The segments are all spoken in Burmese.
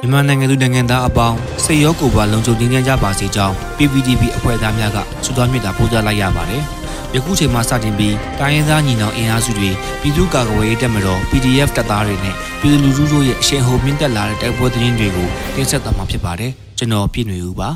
မြန်မာနိုင်ငံသူနိုင်ငံသားအပေါင်းစိတ်ရောကိုယ်ပါလုံခြုံငြိမ်းချမ်းကြပါစေကြောင်း PPTV အဖွဲ့သားများကဆုတောင်းမေတ္တာပို့သလိုက်ရပါတယ်။ယခုချိန်မှစတင်ပြီးတိုင်းရင်းသားညီနောင်အင်အားစုတွေပြည်သူ့ကာကွယ်ရေးတပ်မတော် PDF တပ်သားတွေနဲ့ပြည်သူလူထုတို့ရဲ့အရှိန်ဟုန်မြင့်တက်လာတဲ့တိုက်ပွဲသတင်းတွေကိုတင်ဆက်သွားမှာဖြစ်ပါတယ်။ကျွန်တော်ပြည့်နေဦးပါ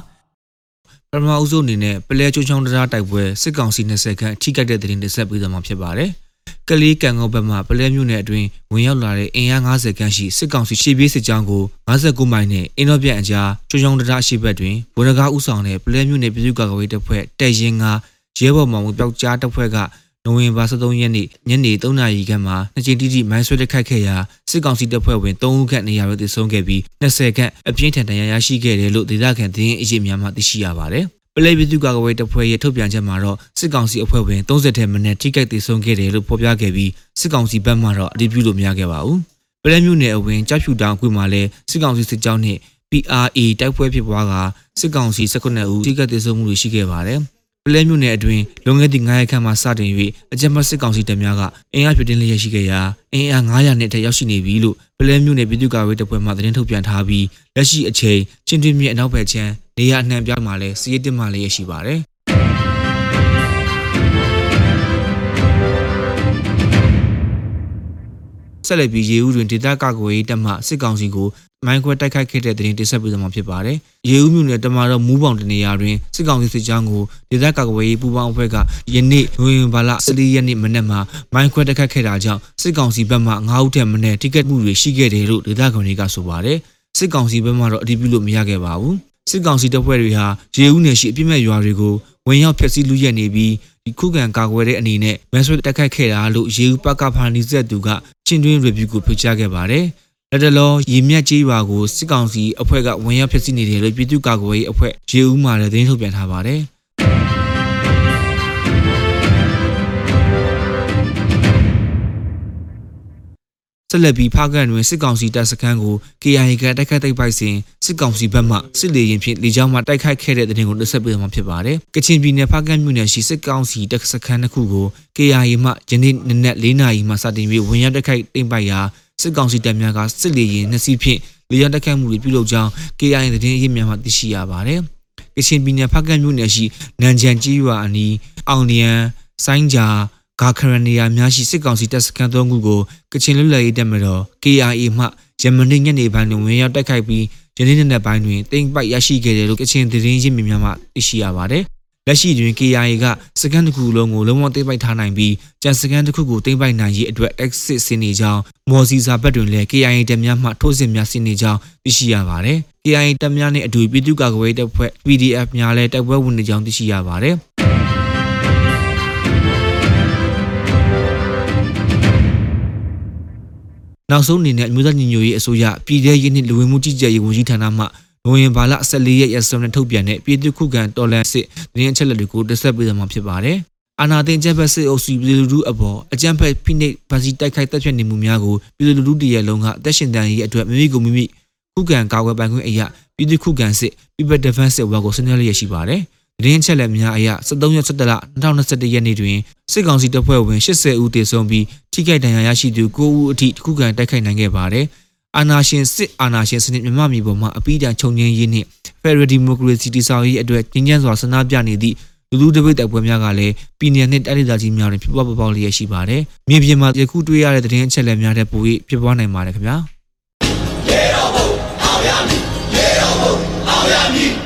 ။ပထမအဦးဆုံးအနေနဲ့ပလဲချိုးချောင်းတရားတိုက်ပွဲစစ်ကောင်စီ20ခန့်ထိကြိုက်တဲ့သတင်းတင်ဆက်ပေးသွားမှာဖြစ်ပါတယ်။ ကလေးကံကောဘက်မှပလဲမြို့နယ်အတွင်းဝင်ရောက်လာတဲ့အင်အား90ခန့်ရှိစစ်ကောင်စီရှေ့ပြေးစစ်ကြောင်းကို59မိုင်နဲ့အင်းတော်ပြန့်အကြားကျွန်းချောင်းတရားရှိဘက်တွင်ဗိုလ်နဂါဥဆောင်တဲ့ပလဲမြို့နယ်ပြည်သူ့ကာကွယ်ရေးတပ်ဖွဲ့တပ်ရင်းကရဲဘော်မောင်ပျောက်ကြားတပ်ဖွဲ့ကနိုဝင်ဘာ23ရက်နေ့ညနေ3နာရီခန့်မှာနှစ်ချိန်တိတိမိုင်းဆွဲတက်ခတ်ခဲ့ရာစစ်ကောင်စီတပ်ဖွဲ့ဝင်3ဦးခန့်နေရာတွင်တည်ဆုံခဲ့ပြီး20ခန့်အပြင်းထန်ဒဏ်ရာရရှိခဲ့တယ်လို့ဒေသခံသတင်းအရေးများမှသိရှိရပါတယ်။ ပလဲပြည်သူ့ကာကွယ်ရေးတပ်ဖွဲ့ရဲ့ထုတ်ပြန်ချက်မှာတော့စစ်ကောင်စီအဖွဲ့ဝင်30ထက်မနည်းထိခိုက်ဒေဆုံးခဲ့တယ်လို့ဖော်ပြခဲ့ပြီးစစ်ကောင်စီဘက်မှတော့အတည်ပြုလို့မရခဲ့ပါဘူး။ပလဲမြို့နယ်အဝင်ကြောက်ဖြူတောင်ကွေမှာလည်းစစ်ကောင်စီစစ်ကြောင်းနဲ့ PRA တိုက်ပွဲဖြစ်ပွားကစစ်ကောင်စီ19ဦးထိခိုက်ဒေဆုံးမှုတွေရှိခဲ့ပါတယ်။ပလဲမြို့နယ်အတွင်းလွန်ခဲ့သည့်9ရက်ခန့်မှစတင်၍အကြမ်းဖက်စစ်ကောင်စီတပ်များကအင်အားပြတင်းလျက်ရှိခဲ့ရာအင်အား900နဲ့ထက်ရောက်ရှိနေပြီလို့ပလဲမြို့နယ်ပြည်သူ့ကာကွယ်တပ်ဖွဲ့မှသတင်းထုတ်ပြန်ထားပြီးလက်ရှိအချိန်ချင်းတွင်းမြစ်အနောက်ဘက်ခြမ်း နေရာအနှံ့ပြားမှာလည်းစီးရဲတက်မှလည်းရရှိပါတယ်ဆက်လက်ပြီးရေဦးတွင်ဒေသကာကွယ်ရေးတပ်မှစစ်ကောင်စီကိုမိုင်းခွဲတိုက်ခိုက်ခဲ့တဲ့တဲ့တင်ဆက်ပေးသွားမှာဖြစ်ပါတယ်။ရေဦးမြို့နယ်တမာတော့မူးပေါင်တနေရာတွင်စစ်ကောင်စီစစ်ကြောင်းကိုဒေသကာကွယ်ရေးပူးပေါင်းအဖွဲ့ကယနေ့နိုဝင်ဘာလ14ရက်နေ့မနက်မှာမိုင်းခွဲတိုက်ခိုက်ခဲ့တာကြောင့်စစ်ကောင်စီဘက်မှ9ဦးထက်မနည်းထိခိုက်မှုတွေရှိခဲ့တယ်လို့ဒေသခံတွေကဆိုပါတယ်။စစ်ကောင်စီဘက်မှတော့အတည်ပြုလို့မရခဲ့ပါဘူး။ စစ်ကောင်စီတပ်ဖွဲ့တွေဟာရေဦးနယ်ရှိအပြစ်မဲ့ရွာတွေကိုဝင်ရောက်ဖျက်ဆီးလူရက်နေပြီးဒီခုခံကာကွယ်တဲ့အနေနဲ့မန်ဆွဲတက်ခတ်ခဲ့တာလို့ရေဦးပကဖာနီဇက်သူကချင်းတွင်း review ကိုဖိတ်ကြားခဲ့ပါတယ်။လက်တလောရေမြတ်ကြီးရွာကိုစစ်ကောင်စီအဖွဲ့ကဝင်ရောက်ဖျက်ဆီးနေတယ်လို့ပြည်သူ့ကာကွယ်ရေးအဖွဲ့ရေဦးမှလည်းသတင်းထုတ်ပြန်ထားပါတယ်။ ဆက်လက်ပြီးဖားကန်တွင်စစ်ကောင်စီတပ်စခန်းကို KIA ကတိုက်ခိုက်တိုက်ပိုက်စဉ်စစ်ကောင်စီဘက်မှစစ်လေရင်ဖြင့်လေကြောင်းမှတိုက်ခိုက်ခဲ့တဲ့တဲ့တင်ကိုတင်ဆက်ပေးမှာဖြစ်ပါတယ်။ကချင်ပြည်နယ်ဖားကန်မြို့နယ်ရှိစစ်ကောင်စီတပ်စခန်းတစ်ခုကို KIA မှယနေ့နနက်၄နာရီမှစတင်ပြီးဝင်ရောက်တိုက်ခိုက်တင်ပိုက်ရာစစ်ကောင်စီတပ်များကစစ်လေရင်နှစ်စီးဖြင့်လေကြောင်းတိုက်ခိုက်မှုတွေပြုလုပ်ကြောင်း KIA သတင်းအရေးများမှသိရှိရပါတယ်။ကချင်ပြည်နယ်ဖားကန်မြို့နယ်ရှိနန်ဂျန်ကြီးရွာအနီးအောင်လျံဆိုင်းဂျာ ဂါခရနီယာများရှိစစ်ကောင်စီတပ်စခန်း၃ခုကိုကချင်လွတ်လပ်ရေးတပ်မတော် KIA မှယမနေ့ညနေပိုင်းတွင်ဝင်ရောက်တိုက်ခိုက်ပြီးယနေ့နေ့ပိုင်းတွင်တိမ့်ပိုက်ရရှိခဲ့တယ်လို့ကချင်သတင်းရင်းမြစ်များမှသိရှိရပါတယ်။လက်ရှိတွင် KIA ကစကန်တစ်ခုလုံးကိုလုံးဝတိမ့်ပိုက်ထားနိုင်ပြီးကြံစကန်တစ်ခုကိုတိမ့်ပိုက်နိုင်ရေးအတွက်တက်စစ်ဆင်းနေကြောင်းမော်စီစာဘက်တွင်လည်း KIA တပ်များမှထိုးစစ်များဆင်းနေကြောင်းသိရှိရပါတယ်။ KIA တပ်များနှင့်အတူပြည်သူ့ကာကွယ်ရေးတပ်ဖွဲ့ PDF များလည်းတိုက်ပွဲဝင်နေကြောင်းသိရှိရပါတယ်။ နောက်ဆုံးအနေနဲ့အမျိုးသားညီညွတ်ရေးအစိုးရပြည်ထရေးနှင့်လူဝင်မှုကြီးကြပ်ရေးဝန်ကြီးဌာနမှနိုဝင်ဘာလ14ရက်ရက်စွဲနဲ့ထုတ်ပြန်တဲ့ပြည်သူ့ခုခံတော်လှန်စစ်သတင်းအချက်အလက်တွေကိုတင်ဆက်ပေးသွားမှာဖြစ်ပါတယ်။အာနာတင်ကျန်းဖက်စစ်အုပ်စုပြည်သူလူထုအပေါ်အကြမ်းဖက်ဖိနှိပ်ဗစီတိုက်ခိုက်တပ်ဖြတ်နေမှုများကိုပြည်သူလူထုတရလုံးကအသက်ရှင်တန်ရေးအတွက်မိမိကိုမိမိခုခံကာကွယ်ပိုင်ခွင့်အရာပြည်သူခုခံစစ် People Defense စစ်ဝါကိုဆင်းရဲလျက်ရှိပါတယ်။ ရင်းချက်လက်များအရ73ရက်17လ2021ရက်နေ့တွင်စစ်ကောင်စီတပ်ဖွဲ့ဝင်80ဦးသေဆုံးပြီးထိခိုက်ဒဏ်ရာရရှိသူ9ဦးအထိတခုခံတိုက်ခိုက်နိုင်ခဲ့ပါတယ်။အာနာရှင်စစ်အာနာရှင်စနစ်မြန်မာပြည်ပေါ်မှာအပိဓာချုပ်ငြင်းရေးနှင့် Federal Democracy တည်ဆောက်ရေးအတွက်ကြီးကြပ်စွာဆန္ဒပြနေသည့်လူလူတပိတ်တိုက်ပွဲများကလည်းပြည်နယ်နှင့်တိုင်းဒေသကြီးများတွင်ဖြစ်ပွားပေါက်လျက်ရှိပါတယ်။မြေပြင်မှာယခုတွေ့ရတဲ့သတင်းအချက်အလက်များတဲ့ပုံရိပ်ဖြစ်ပွားနိုင်ပါတယ်ခင်ဗျာ။ရေတော်ဘုံအောင်ရမည်ရေတော်ဘုံအောင်ရမည်